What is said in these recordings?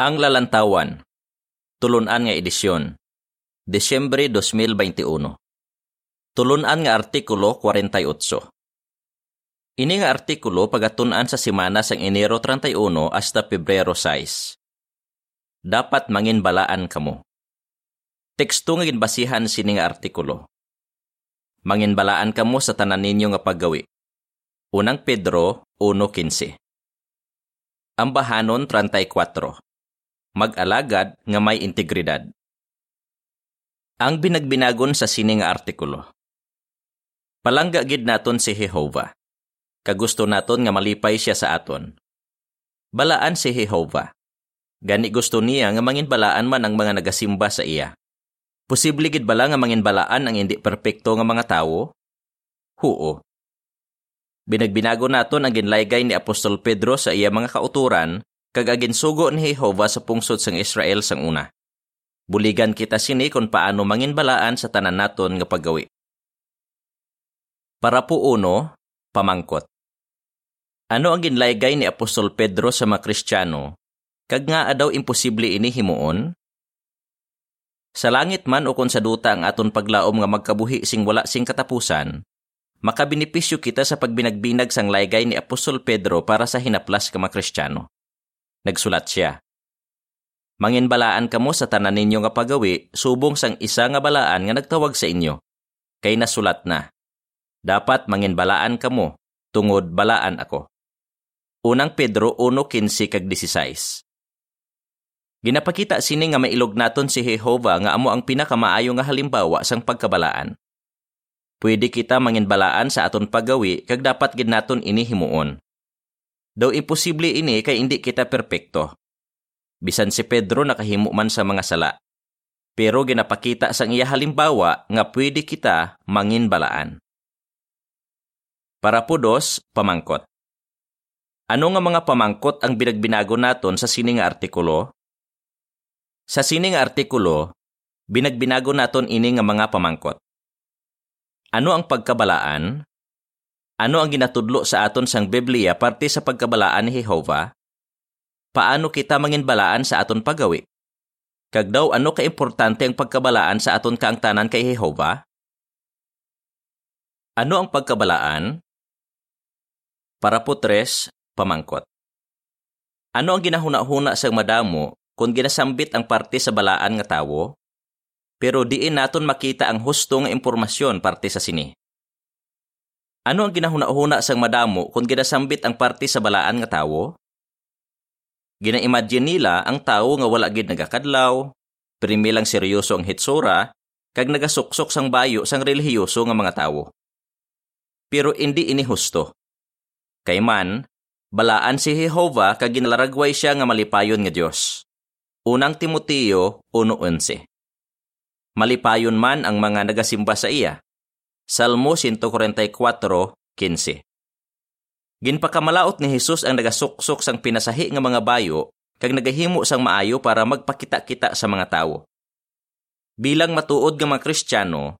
Ang Lalantawan, Tulunan nga edisyon, Desyembre 2021. Tulunan nga artikulo 48. Ini nga artikulo pagatunan sa simana sang Enero 31 hasta Pebrero 6. Dapat mangin balaan kamo. Teksto nga ginbasihan sini nga artikulo. Mangin balaan kamo sa tanan ninyo nga paggawi. Unang Pedro 1.15 Ang bahanon 34 mag-alagad nga may integridad. Ang binagbinagon sa sini nga artikulo. Palangga gid naton si Jehovah. Kagusto naton nga malipay siya sa aton. Balaan si Jehovah. Gani gusto niya nga mangin balaan man ang mga nagasimba sa iya. Posible gid bala nga mangin balaan ang hindi perpekto nga mga tawo? Huo. Binagbinago naton ang ginlaygay ni Apostol Pedro sa iya mga kauturan kagagin sugo ni Jehovah sa pungsod sang Israel sang una. Buligan kita sini kung paano manginbalaan sa tanan naton nga paggawi. Para po uno, pamangkot. Ano ang ginlaygay ni Apostol Pedro sa mga Kristiyano? Kag nga adaw imposible ini himuon? Sa langit man o kung sa duta ang aton paglaom nga magkabuhi sing wala sing katapusan, makabinipisyo kita sa pagbinagbinag sang laygay ni Apostol Pedro para sa hinaplas ka mga Kristiyano. Nagsulat siya. Manginbalaan kamo sa tanan ninyo nga pagawi, subong sang isa nga balaan nga nagtawag sa inyo. Kay nasulat na. Dapat manginbalaan kamo, tungod balaan ako. Unang Pedro 1.15 kag 16. Ginapakita sini nga mailog naton si Jehovah nga amo ang pinakamaayo nga halimbawa sang pagkabalaan. Pwede kita manginbalaan sa aton paggawi kag dapat gid naton ini himuon. Daw imposible ini kay hindi kita perpekto. Bisan si Pedro nakahimo man sa mga sala. Pero ginapakita sang iya halimbawa nga pwede kita manginbalaan. Para po dos, pamangkot. Ano nga mga pamangkot ang binagbinago naton sa sining artikulo? Sa sining artikulo, binagbinago naton ini nga mga pamangkot. Ano ang pagkabalaan? Ano ang ginatudlo sa aton sang Biblia parte sa pagkabalaan ni Jehovah? Paano kita manginbalaan sa aton pagawi? Kag daw ano ka importante ang pagkabalaan sa aton kaangtanan kay Jehovah? Ano ang pagkabalaan? Para po tres, pamangkot. Ano ang ginahuna-huna sa madamo kung ginasambit ang parte sa balaan nga tawo? Pero diin naton makita ang husto nga impormasyon parte sa sini. Ano ang ginahuna-huna sang madamo kung ginasambit ang parte sa balaan nga tawo? Gina-imagine nila ang tawo nga wala gid nagakadlaw, primilang seryoso ang hitsura, kag nagasuksok sang bayo sang relihiyoso nga mga tawo. Pero hindi ini husto. Kay man, balaan si Jehovah kag ginalaragway siya nga malipayon nga Dios. Unang Timoteo 1.11 Malipayon man ang mga nagasimba sa iya, Salmo 144:15. Ginpakamalaot ni Hesus ang nagasuksok sang pinasahi nga mga bayo kag nagahimo sang maayo para magpakita-kita sa mga tawo. Bilang matuod nga mga Kristiyano,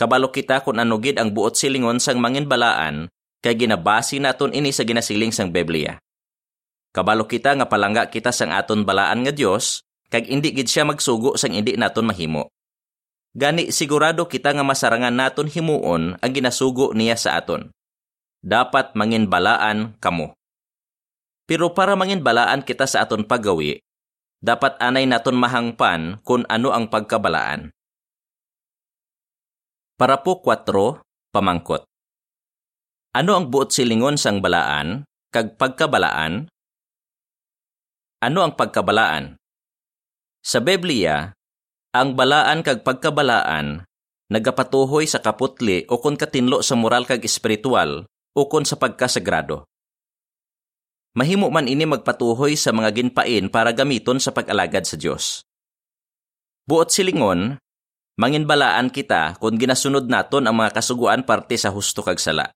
kabalo kita kung ano gid ang buot silingon sang manginbalaan kay ginabasi naton ini sa ginasiling sang Biblia. Kabalo kita nga palangga kita sang aton balaan nga Dios kag indi gid siya magsugo sang indi naton mahimo. Gani sigurado kita nga masarangan naton himuon ang ginasugo niya sa aton. Dapat manginbalaan kamo. Pero para manginbalaan kita sa aton paggawi, dapat anay naton mahangpan kung ano ang pagkabalaan. Para po 4, pamangkot. Ano ang buot silingon sang balaan, kag pagkabalaan? Ano ang pagkabalaan? Sa Biblia, ang balaan kag pagkabalaan nagapatuhoy sa kaputli o kon katinlo sa moral kag espiritual o kon sa pagkasagrado. Mahimo man ini magpatuhoy sa mga ginpain para gamiton sa pag-alagad sa Dios. Buot silingon, manginbalaan kita kung ginasunod naton ang mga kasuguan parte sa husto kag sala.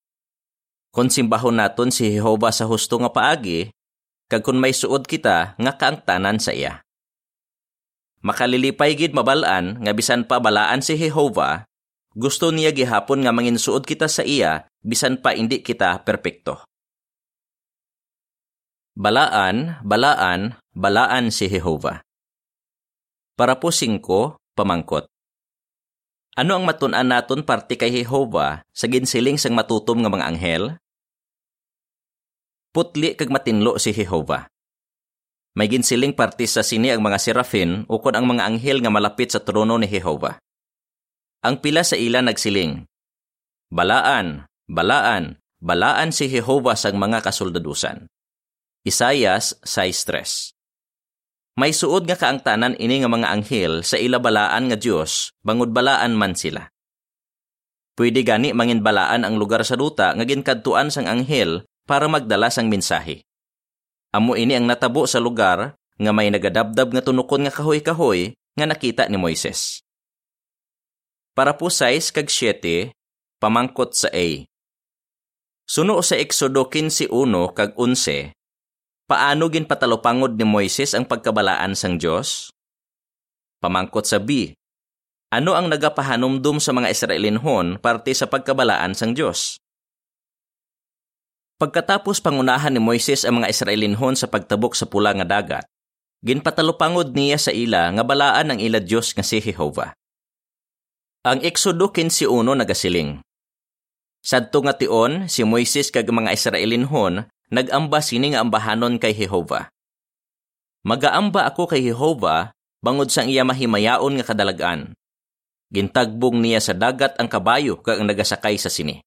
Kung simbahon naton si Jehova sa husto nga paagi, kag kung may suod kita nga kaangtanan sa iya. Makalilipay gid mabalaan nga bisan pa balaan si Jehovah, gusto niya gihapon nga manginsuod kita sa iya bisan pa indi kita perpekto. Balaan, balaan, balaan si Jehova. Para po singko, pamangkot. Ano ang matunan naton parte kay Jehova sa ginsiling sang matutom nga mga anghel? Putli kag matinlo si Jehova. May ginsiling parte sa sini ang mga serafin ukod ang mga anghel nga malapit sa trono ni Jehova. Ang pila sa ila nagsiling, Balaan, balaan, balaan si Jehova sang mga kasoldadusan. Isayas 6.3 May suod nga kaangtanan ini nga mga anghel sa ilabalaan nga Dios bangod balaan man sila. Pwede gani mangin balaan ang lugar sa duta nga ginkadtuan sang anghel para magdala sang mensahe. Amo ini ang natabo sa lugar nga may nagadabdab nga tunukon nga kahoy-kahoy nga nakita ni Moises. Para po 6 kag 7, pamangkot sa A. Suno sa Exodo 15.1 kag 11, Paano gin patalopangod ni Moises ang pagkabalaan sang Dios? Pamangkot sa B. Ano ang nagapahanumdum sa mga Israelinhon parte sa pagkabalaan sang Dios? Pagkatapos pangunahan ni Moises ang mga Israelinhon sa pagtabok sa pula nga dagat, ginpatalopangod niya sa ila nga balaan ang ila Dios nga si Jehova. Ang Exodo 15.1 nagasiling. Sadto nga tion, si Moises kag mga Israelinhon nagamba sini nga ambahanon kay Jehova. Magaamba ako kay Jehova bangod sang iya mahimayaon nga kadalagan. Gintagbong niya sa dagat ang kabayo kag ang nagasakay sa sini.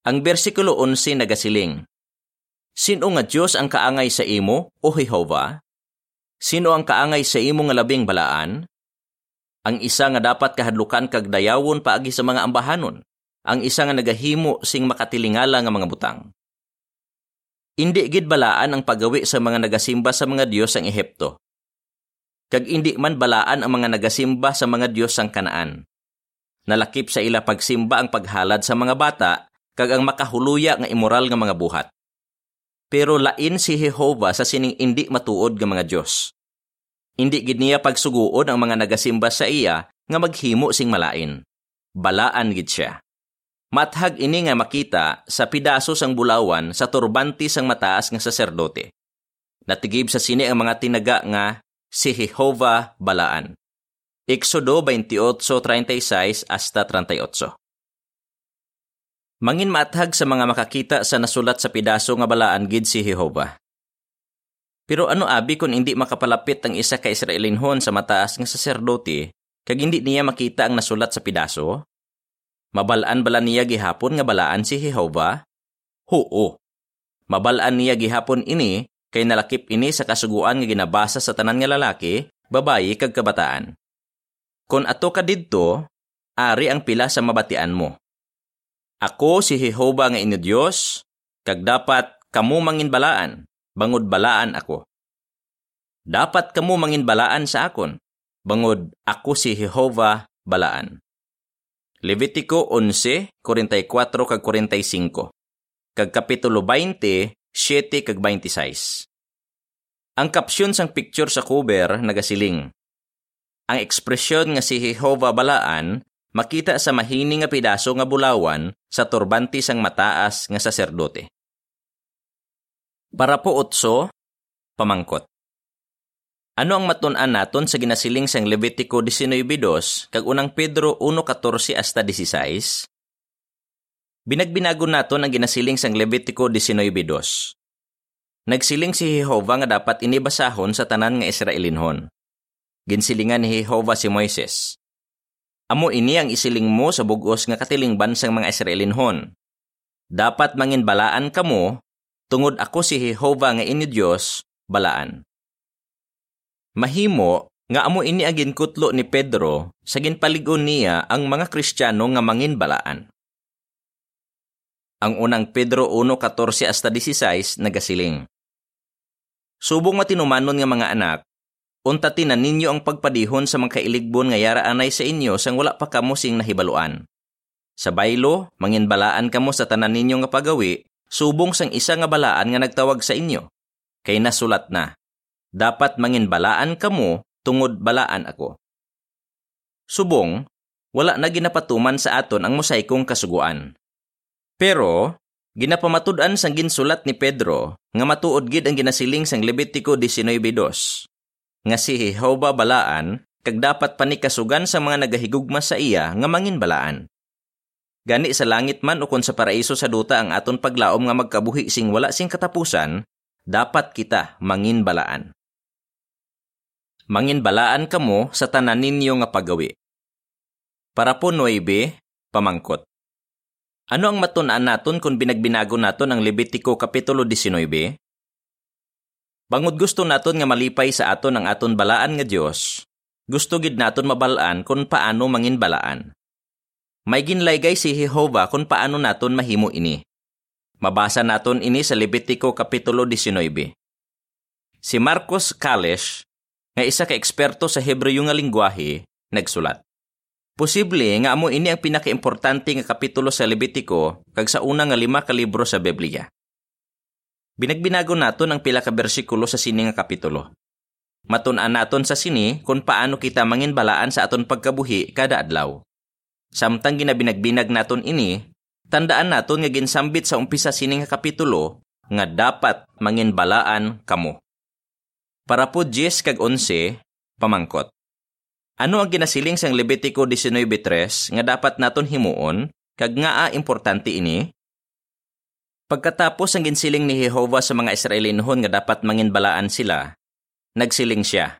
Ang bersikulo 11 nagasiling, Sino nga Dios ang kaangay sa imo, o Jehova? Sino ang kaangay sa imo nga labing balaan? Ang isa nga dapat kahadlukan kag dayawon paagi sa mga ambahanon, ang isa nga nagahimo sing makatilingala nga mga butang. Indi gid balaan ang pagawi sa mga nagasimba sa mga Dios ang Ehipto. Kag indi man balaan ang mga nagasimba sa mga Dios ang Kanaan. Nalakip sa ila pagsimba ang paghalad sa mga bata kag ang makahuluya nga immoral nga mga buhat. Pero lain si Jehova sa sining indi matuod nga mga Dios. Indi gid niya pagsuguod ang mga nagasimba sa iya nga maghimo sing malain. Balaan gid siya. Mathag ini nga makita sa pidaso sang bulawan sa turbante sang mataas nga saserdote. Natigib sa sini ang mga tinaga nga si Jehova Balaan. Exodo 28:36 hasta 38. Mangin maathag sa mga makakita sa nasulat sa pidaso nga balaan gid si Jehova. Pero ano abi kung hindi makapalapit ang isa ka Israelinhon sa mataas nga saserdote kag hindi niya makita ang nasulat sa pidaso? Mabalaan bala niya gihapon nga balaan si Jehova? Huo. Mabalaan niya gihapon ini kay nalakip ini sa kasuguan nga ginabasa sa tanan nga lalaki, babayi kag kabataan. Kon ato ka didto, ari ang pila sa mabatian mo. Ako si Jehova nga inyo Dios, kag dapat kamu mangin balaan, bangod balaan ako. Dapat kamu mangin balaan sa akon, bangod ako si Jehova balaan. Levitico 11, 44 kag 45. Kag Kapitulo 20, 7 kag 26. Ang kapsyon sang picture sa cover nagasiling. Ang ekspresyon nga si Jehova balaan makita sa mahini nga pidaso nga bulawan sa turbante sang mataas nga saserdote. Para po utso, pamangkot. Ano ang matun-an naton sa ginasiling sang Levitico 19.2 kag unang Pedro 1.14 hasta 16? Binagbinago naton ang ginasiling sang Levitico 19.2. Nagsiling si Jehova nga dapat inibasahon sa tanan nga Israelinhon. Ginsilingan ni Jehova si Moises. Amo ini ang isiling mo sa bugos nga katilingban sang mga Israelinhon. Dapat mangin balaan kamo, tungod ako si Jehova nga ini Dios, balaan. Mahimo nga amo ini agin kutlo ni Pedro sa ginpaligon niya ang mga Kristiyano nga manginbalaan. Ang unang Pedro 1:14 hasta 16 nagasiling. Subong matinumanon nga mga anak, untatin na ninyo ang pagpadihon sa mga kailigbon nga yara anay sa inyo sang wala pa kamo sing nahibaluan. Sa baylo, manginbalaan kamo sa tanan ninyo nga pagawi, subong sang isa nga balaan nga nagtawag sa inyo. Kay nasulat na, dapat manginbalaan kamo tungod balaan ako. Subong, wala na ginapatuman sa aton ang mosaikong kasuguan. Pero, Ginapamatud-an sang ginsulat ni Pedro nga matuod gid ang ginasiling sang Levitico 19:2 nga si Jehova balaan kag dapat panikasugan sa mga nagahigugma sa iya nga mangin balaan. Gani sa langit man ukon sa paraiso sa duta ang aton paglaom nga magkabuhi sing wala sing katapusan, dapat kita mangin balaan. Mangin balaan kamo sa tanan ninyo nga pagawi. Para po 9, pamangkot. Ano ang matunaan naton kung binagbinago naton ang Levitico Kapitulo 19? Bangod gusto naton nga malipay sa aton ang aton balaan nga Dios, gusto gid naton mabalaan kung paano mangin balaan. May ginlaygay si Jehova kung paano naton mahimo ini. Mabasa naton ini sa Levitico Kapitulo 19. Si Marcos Kalesh, nga isa ka eksperto sa Hebreo nga lingwahe, nagsulat. Posible nga amo ini ang pinakaimportante nga kapitulo sa Levitico kag sa una nga lima ka libro sa Biblia. Binagbinago naton ang pila ka bersikulo sa sini nga kapitulo. Matun-an naton sa sini kung paano kita mangin balaan sa aton pagkabuhi kada adlaw. Samtang ginabinagbinag naton ini, tandaan naton nga ginsambit sa umpisa sini nga kapitulo nga dapat mangin balaan kamo. Para po 10 kag 11, pamangkot. Ano ang ginasiling sang Levitico 19.3 nga dapat naton himuon kag nga a importante ini? Pagkatapos ang ginsiling ni Jehova sa mga Israelinhon nga dapat manginbalaan sila, nagsiling siya.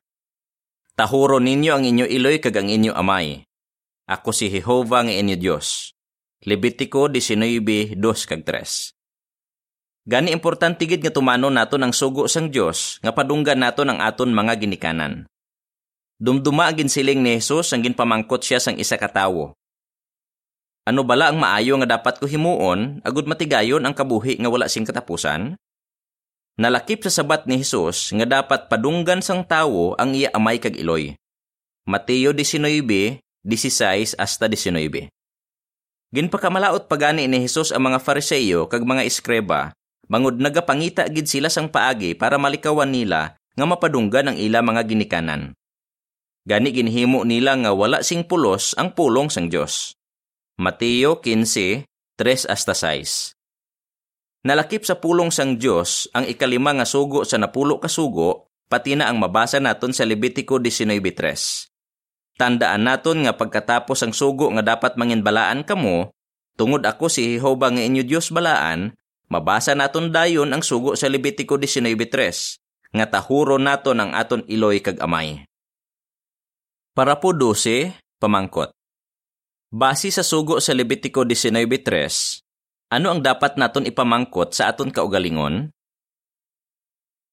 Tahuro ninyo ang inyo iloy kag ang inyo amay. Ako si Jehova nga inyo Dios. Levitico 19:2 kag 3. Gani importante gid nga tumano nato ang sugo sang Dios nga padunggan nato ang aton mga ginikanan. Dumduma ang ginsiling ni Jesus ang ginpamangkot siya sang isa ka tawo. Ano bala ang maayo nga dapat ko himuon agud matigayon ang kabuhi nga wala sing katapusan? Nalakip sa sabat ni Hesus nga dapat padunggan sang tawo ang iya amay kag iloy. Mateo 19, 16 hasta 19. Ginpakamalaot pagani ni Hesus ang mga Fariseyo kag mga eskreba, bangod nagapangita gid sila sang paagi para malikawan nila nga mapadunggan ang ila mga ginikanan. Gani ginhimo nila nga wala sing pulos ang pulong sang Dios. Mateo 15, 3 hasta 6. Nalakip sa pulong sang Diyos ang ikalima nga sugo sa napulo kasugo, pati na ang mabasa naton sa Levitico 19.3. Tandaan naton nga pagkatapos ang sugo nga dapat manginbalaan kamo, tungod ako si Jehova nga inyo Diyos balaan, mabasa naton dayon ang sugo sa Levitico 19.3, nga tahuro naton ang aton iloy kag amay. Para po 12, pamangkot. Base sa sugo sa Levitico 19.3, ano ang dapat naton ipamangkot sa aton kaugalingon?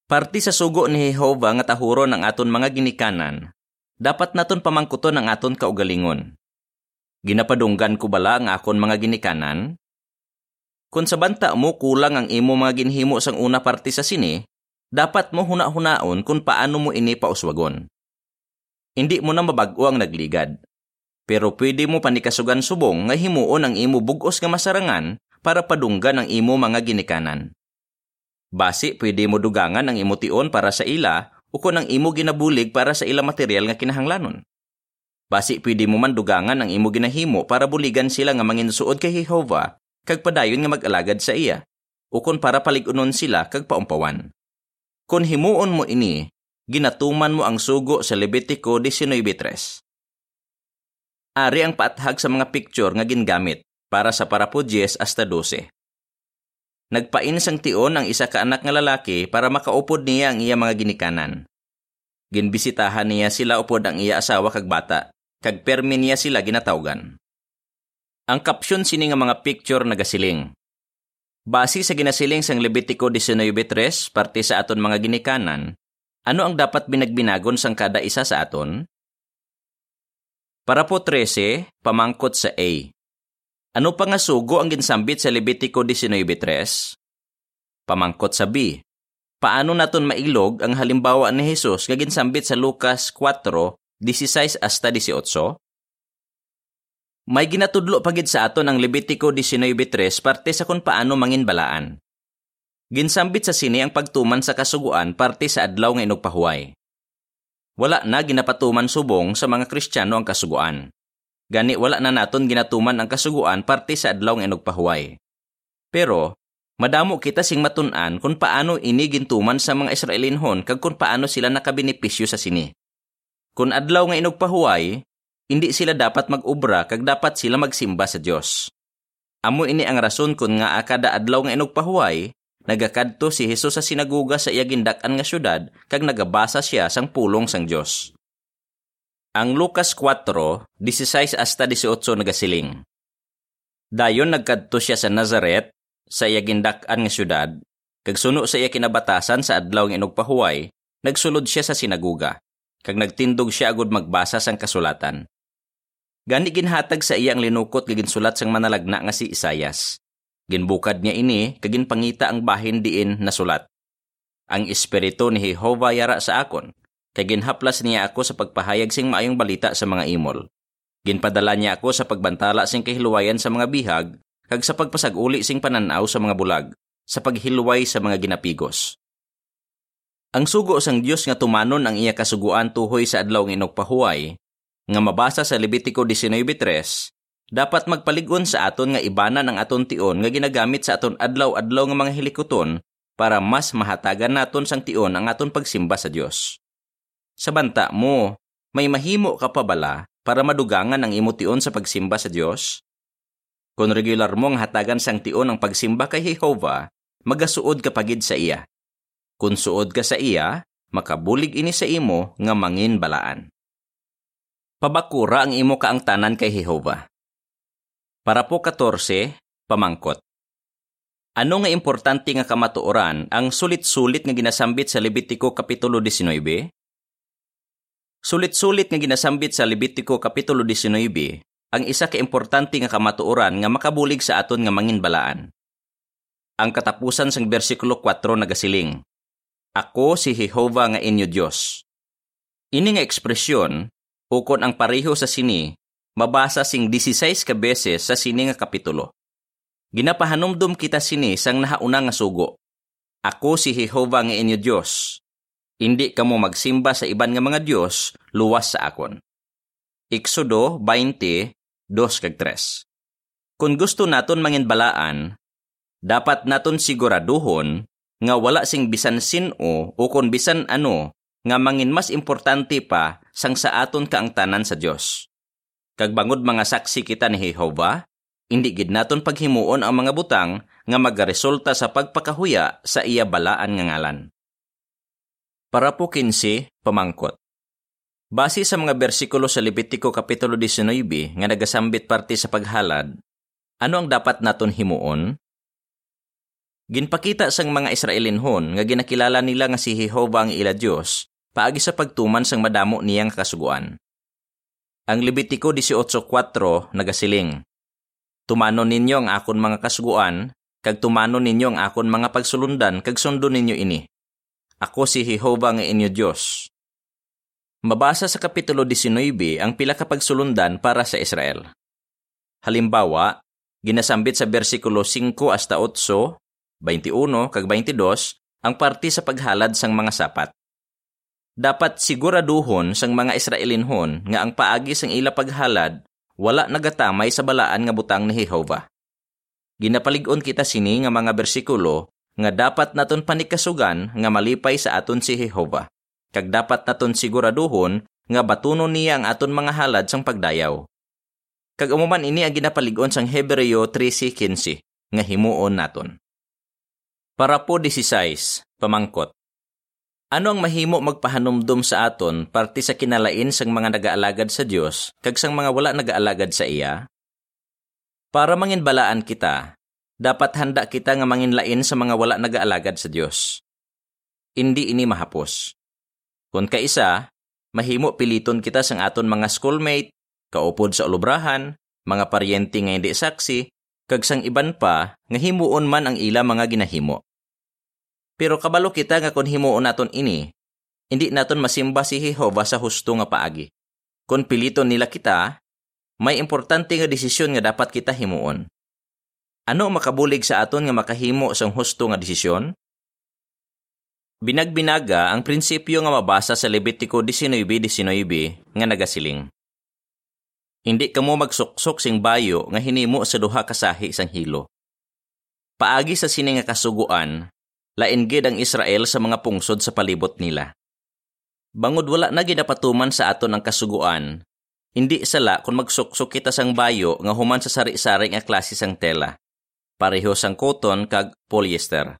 Parti sa sugo ni Jehova nga tahuron ang aton mga ginikanan, dapat naton pamangkuton ang aton kaugalingon. Ginapadunggan ko bala ang akon mga ginikanan? Kung sa banta mo kulang ang imo mga ginhimo sang una parti sa sini, dapat mo huna-hunaon kung paano mo ini pauswagon. Hindi mo na mabago ang nagligad pero pwede mo panikasugan subong nga himuon ang imo bugos nga masarangan para padunggan ang imo mga ginikanan. Basi pwede mo dugangan ang imo tion para sa ila o kung ang imo ginabulig para sa ila material nga kinahanglanon. Basi pwede mo man dugangan ang imo ginahimo para buligan sila nga manginsuod kay Jehova kag padayon nga mag-alagad sa iya o kung para paligunon sila kag paumpawan. Kung himuon mo ini, ginatuman mo ang sugo sa Levitico 19.3 ari ang paathag sa mga picture nga gingamit para sa parapodjes hasta 12. Nagpain sang tion ang isa ka anak nga lalaki para makaupod niya ang iya mga ginikanan. Ginbisitahan niya sila upod ang iya asawa kag bata, kag permi niya sila ginatawgan. Ang caption sini nga mga picture nagasiling. Base sa ginasiling sang Levitico 19.3 parte sa aton mga ginikanan, ano ang dapat binagbinagon sang kada isa sa aton? Para po 13, pamangkot sa A. Ano pa nga sugo ang ginsambit sa Levitico 19.3? Pamangkot sa B. Paano naton mailog ang halimbawa ni Jesus nga ginsambit sa Lucas 4:16 hasta 18? May ginatudlo pagid sa aton ang Levitico 19.3 parte sa kung paano manginbalaan. Ginsambit sa sini ang pagtuman sa kasuguan parte sa adlaw nga inugpahuway wala na ginapatuman subong sa mga Kristiyano ang kasuguan. Gani wala na naton ginatuman ang kasuguan parte sa adlaw nga inugpahuway. Pero Madamo kita sing matun-an kung paano ini gintuman sa mga Israelinhon kag kung paano sila nakabenepisyo sa sini. Kung adlaw nga inugpahuway, hindi sila dapat mag-ubra kag dapat sila magsimba sa Dios. Amo ini ang rason kung nga akada adlaw nga inugpahuway, nagakadto si Hesus sa sinaguga sa iya nga syudad kag nagabasa siya sang pulong sang Dios. Ang Lucas 4:16 hasta 18 nagasiling. Dayon nagkadto siya sa Nazareth sa iya nga syudad, kag suno sa iya kinabatasan sa adlaw ng inugpahuway, nagsulod siya sa sinaguga, kag nagtindog siya agud magbasa sang kasulatan. Gani ginhatag sa iya ang linukot kag ginsulat sang manalagna nga si Isayas. Ginbukad niya ini kag ginpangita ang bahin diin na sulat. Ang espiritu ni Jehova yara sa akon, kay ginhaplas niya ako sa pagpahayag sing maayong balita sa mga imol. Ginpadala niya ako sa pagbantala sing kahiluwayan sa mga bihag kag sa pagpasag-uli sing pananaw sa mga bulag, sa paghilway sa mga ginapigos. Ang sugo sang Dios nga tumanon ang iya kasuguan tuhoy sa adlaw ng inokpahuay, nga mabasa sa Levitico 19.3, dapat magpaligon sa aton nga ibanan ang aton tion nga ginagamit sa aton adlaw-adlaw nga mga hilikuton para mas mahatagan naton sang tion ang aton pagsimba sa Dios. Sa banta mo, may mahimo ka pa bala para madugangan ang imo tion sa pagsimba sa Dios? Kung regular mong hatagan sang tion ang pagsimba kay Jehova, magasuod ka pagid sa iya. Kung suod ka sa iya, makabulig ini sa imo nga mangin balaan. Pabakura ang imo kaang tanan kay Jehova. Para po 14, pamangkot. Ano nga importante nga kamatuoran ang sulit-sulit nga ginasambit sa Levitico Kapitulo 19? Sulit-sulit nga ginasambit sa Levitico Kapitulo 19 ang isa ka importante nga kamatuoran nga makabulig sa aton nga manginbalaan. Ang katapusan sang bersikulo 4 nagasiling, Ako si Jehova nga inyo Dios. Ini nga ekspresyon, ukon ang pareho sa sini, mabasa sing 16 ka beses sa sini nga kapitulo. Ginapahanumdum kita sini sang nahauna nga sugo. Ako si Jehova nga inyo Dios. Hindi kamo magsimba sa iban nga mga Dios luwas sa akon. Exodo 20, 2 kag 3. Kung gusto naton manginbalaan, dapat naton siguraduhon nga wala sing bisan sino o kung bisan ano nga mangin mas importante pa sang sa aton kaangtanan sa Dios. Kag bangod mga saksi kita ni Jehova, hindi gid naton paghimuon ang mga butang nga magaresulta sa pagpakahuya sa iya balaan nga ngalan. Para po 15, pamangkot. Base sa mga bersikulo sa Levitico Kapitulo 19 nga nagasambit parte sa paghalad, ano ang dapat naton himuon? Ginpakita sang mga Israelinhon nga ginakilala nila nga si Jehova ang ila Dios paagi sa pagtuman sang madamo niyang kasuguan. Ang Levitico 18.4 nagasiling, Tumanon ninyo ang akon mga kasuguan, kag tumanon ninyo ang akon mga pagsulundan, kag sundo ninyo ini. Ako si Jehova nga inyo Dios, Mabasa sa Kapitulo 19 ang pila ka pagsulundan para sa Israel. Halimbawa, ginasambit sa bersikulo 5 hasta 8, 21 kag 22 ang parte sa paghalad sang mga sapat. Dapat siguraduhon sang mga Israelinhon nga ang paagi sang ila paghalad wala nagatamay sa balaan nga butang ni Jehova. Ginapalig-on kita sini nga mga bersikulo nga dapat naton panikasugan nga malipay sa aton si Jehova kag dapat naton siguraduhon nga batunon niya ang aton mga halad sang pagdayaw. Kag umuman ini ang ginapalig-on sang Hebreo 13:15 nga himuon naton. Para po 16, pamangkot. Ano ang mahimo magpahanumdum sa aton parte sa kinalain sang mga nagaalagad sa Dios kag sang mga wala nagaalagad sa iya? Para manginbalaan kita, dapat handa kita nga manginlain sa mga wala nagaalagad sa Dios. Hindi ini mahapos. Kung kaisa, mahimo piliton kita sang aton mga schoolmate, kaupod sa ulubrahan, mga paryente nga hindi saksi, kag sang iban pa nga himuon man ang ila mga ginahimo. Pero kabalo kita nga kung himuon naton ini, hindi naton masimba si Jehova sa husto nga paagi. Kung piliton nila kita, may importante nga desisyon nga dapat kita himuon. Ano makabulig sa aton nga makahimo sang husto nga desisyon? Binagbinaga ang prinsipyo nga mabasa sa Levitico 19.19 nga nagasiling. Hindi kamo magsuksok sing bayo nga hinimo sa duha kasahi sang hilo. paagi sa sini nga kasuguan, lain gid ang Israel sa mga pungsod sa palibot nila. Bangod wala na ginapatuman sa aton ang kasuguan, hindi sala kung magsuksok kita sang bayo nga human sa sari-sari nga klase sang tela. Pareho sang cotton kag polyester.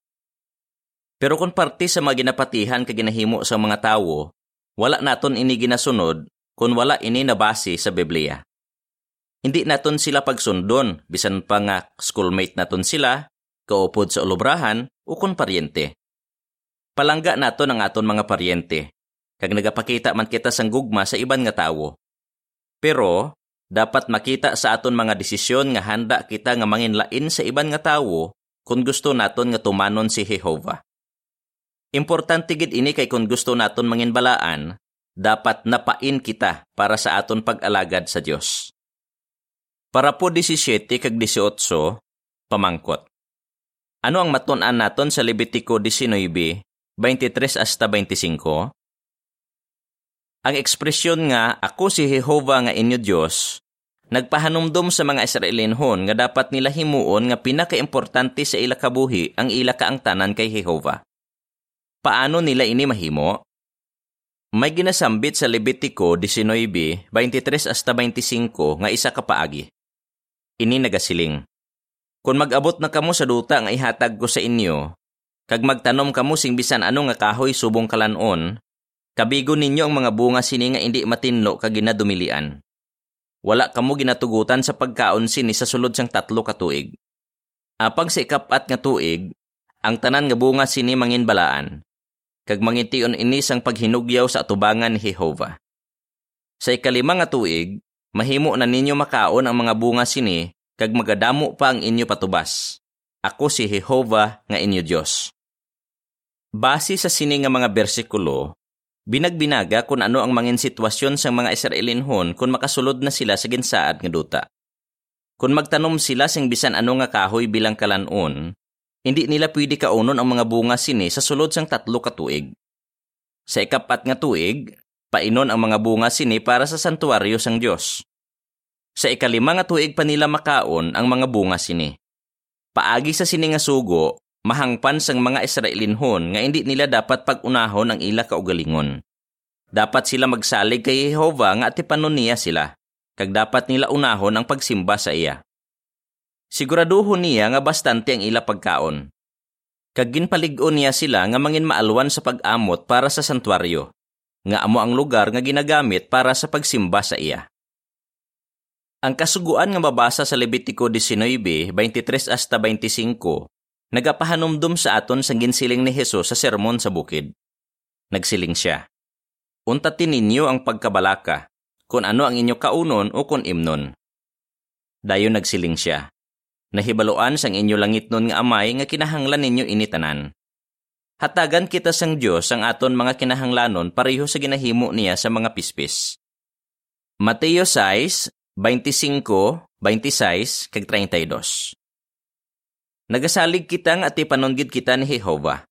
Pero kung parte sa mga ginapatihan kag ginahimo sa mga tawo, wala naton ini ginasunod kung wala ini nabase sa Biblia. Hindi naton sila pagsundon, bisan pa nga schoolmate naton sila, kaupod sa ulubrahan, o kung paryente. Palangga naton ang aton mga paryente, kag nagapakita man kita sang gugma sa iban nga tawo. Pero, dapat makita sa aton mga desisyon nga handa kita nga manginlain sa iban nga tawo kung gusto naton nga tumanon si Jehova. Importante gid ini kay kung gusto naton manginbalaan, dapat napain kita para sa aton pag-alagad sa Dios. Para po 17 kag 18, pamangkot. Ano ang matun-an naton sa Levitico 19, 23 hasta 25? Ang ekspresyon nga, ako si Jehova nga inyo Dios, nagpahanumdum sa mga Israelinhon nga dapat nila himuon nga pinakaimportante sa ila kabuhi ang ila kaangtanan kay Jehova. Paano nila ini mahimo? May ginasambit sa Levitico 19, 23 hasta 25 nga isa ka paagi. Ini nagasiling. Kung mag-abot na kamo sa duta nga ihatag ko sa inyo, kag magtanom kamo sing bisan ano nga kahoy subong kalanon, kabigo ninyo ang mga bunga sini nga hindi matinlo kag ginadumilian. Wala kamo ginatugutan sa pagkaon sini sa sulod sang tatlo ka tuig. Apag sa ikapat nga tuig, ang tanan nga bunga sini manginbalaan kag mangitiyon ini sang paghinugyaw sa atubangan ni Jehova. Sa ikalima nga tuig, mahimo na ninyo makaon ang mga bunga sini kag magadamo pa ang inyo patubas. Ako si Jehova nga inyo Dios. Base sa sini nga mga bersikulo, binagbinaga kung ano ang mangin sitwasyon sa mga Israelinhon kung makasulod na sila sa ginsaad nga duta. Kung magtanom sila sing bisan ano nga kahoy bilang kalanon, hindi nila pwede kaunon ang mga bunga sini sa sulod sang tatlo ka tuig. Sa ikapat nga tuig, painon ang mga bunga sini para sa santuaryo sang Dios. Sa ikalima nga tuig pa nila makaon ang mga bunga sini. Paagi sa sini nga sugo, mahangpan sang mga Israelinhon nga hindi nila dapat pag-unahon ang ila kaugalingon. Dapat sila magsalig kay Jehova nga atipanon niya sila, kag dapat nila unahon ang pagsimba sa iya. Siguraduhon niya nga bastante ang ila pagkaon. Kag ginpalig-on niya sila nga mangin maalwan sa pag-amot para sa santuaryo, nga amo ang lugar nga ginagamit para sa pagsimba sa iya. Ang kasuguan nga mabasa sa Levitico 19, 23 hasta 25, nagapahanumdum sa aton sa ginsiling ni Hesus sa sermon sa bukid. Nagsiling siya, Untatin ninyo ang pagkabalaka, kung ano ang inyo kaunon o kung imnon. Dayon nagsiling siya, Nahibaloan sang inyo langit nun nga amay nga kinahanglan ninyo initanan. Hatagan kita sang Dios ang aton mga kinahanglanon pareho sa ginahimo niya sa mga pispis. Mateo 6, 25, 26, kag 32. Nagasalig kita nga ati panunggid kita ni Jehova,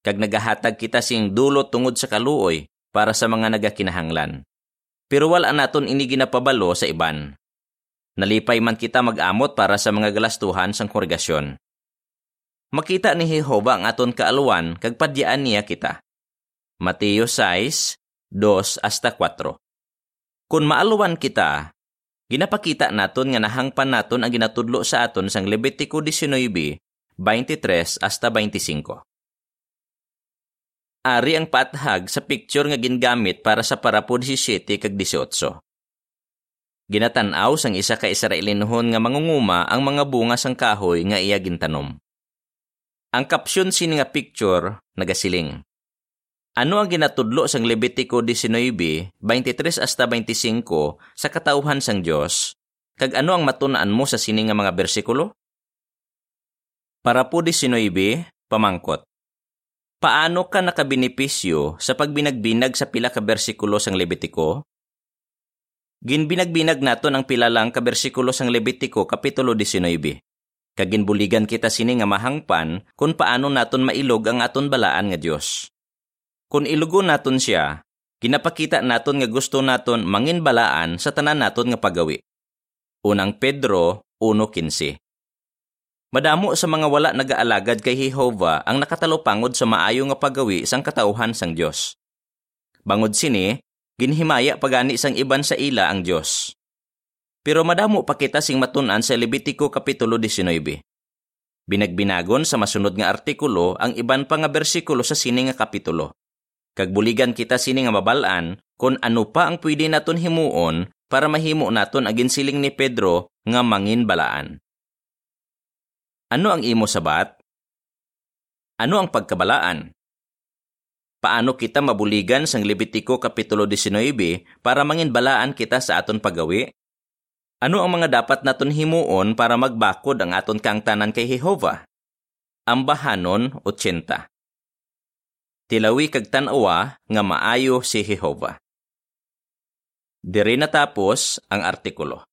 kag nagahatag kita sing dulot tungod sa kaluoy para sa mga nagakinahanglan. Pero wala naton ini ginapabalo sa iban. Nalipay man kita mag-amot para sa mga galastuhan sang kongregasyon. Makita ni Jehova ang aton kaaluan kag padyaan niya kita. Mateo 6, 2 hasta 4. Kung maaluwan kita, ginapakita naton nga nahangpan naton ang ginatudlo sa aton sang Levitico 19, 23 hasta 25. Ari ang pathag sa picture nga gingamit para sa parapo 17 kag 18. Ginatanaw sang isa ka Israelinhon nga mangunguma ang mga bunga sang kahoy nga iya gintanom. Ang kapsyon sini nga picture nagasiling. Ano ang ginatudlo sang Levitico 19, 23 hasta 25 sa katauhan sang Dios? Kag ano ang matunaan mo sa sini nga mga bersikulo? Para po 19, pamangkot. Paano ka nakabinipisyo sa pagbinagbinag sa pila ka bersikulo sang Levitico? Ginbinagbinag naton ang pilalang ka bersikulo sang Levitico kapitulo 19. Kaginbuligan kita sini nga mahangpan kung paano naton mailog ang aton balaan nga Dios. Kung ilugo naton siya, ginapakita naton nga gusto naton mangin balaan sa tanan naton nga pagawi. Unang Pedro 1.15 Madamo sa mga wala nagaalagad kay Jehova ang nakatalupangod sa maayo nga pagawi sang katauhan sang Dios. Bangod sini, ginhimaya pagani sang iban sa ila ang Dios. Pero madamo pa kita sing matun-an sa Levitico kapitulo 19. Binagbinagon sa masunod nga artikulo ang iban pa nga bersikulo sa sini nga kapitulo. Kagbuligan kita sini nga mabalaan kung ano pa ang pwede naton himuon para mahimo naton agin siling ni Pedro nga mangin balaan. Ano ang imo sabat? Ano ang pagkabalaan? Paano kita mabuligan sang Levitico Kapitulo 19 para manginbalaan kita sa aton pagawi? Ano ang mga dapat naton himuon para magbakod ang aton kangtanan kay Jehova? Ambahanon 80 Tilawi kag tanawa nga maayo si Jehova. Diri natapos ang artikulo.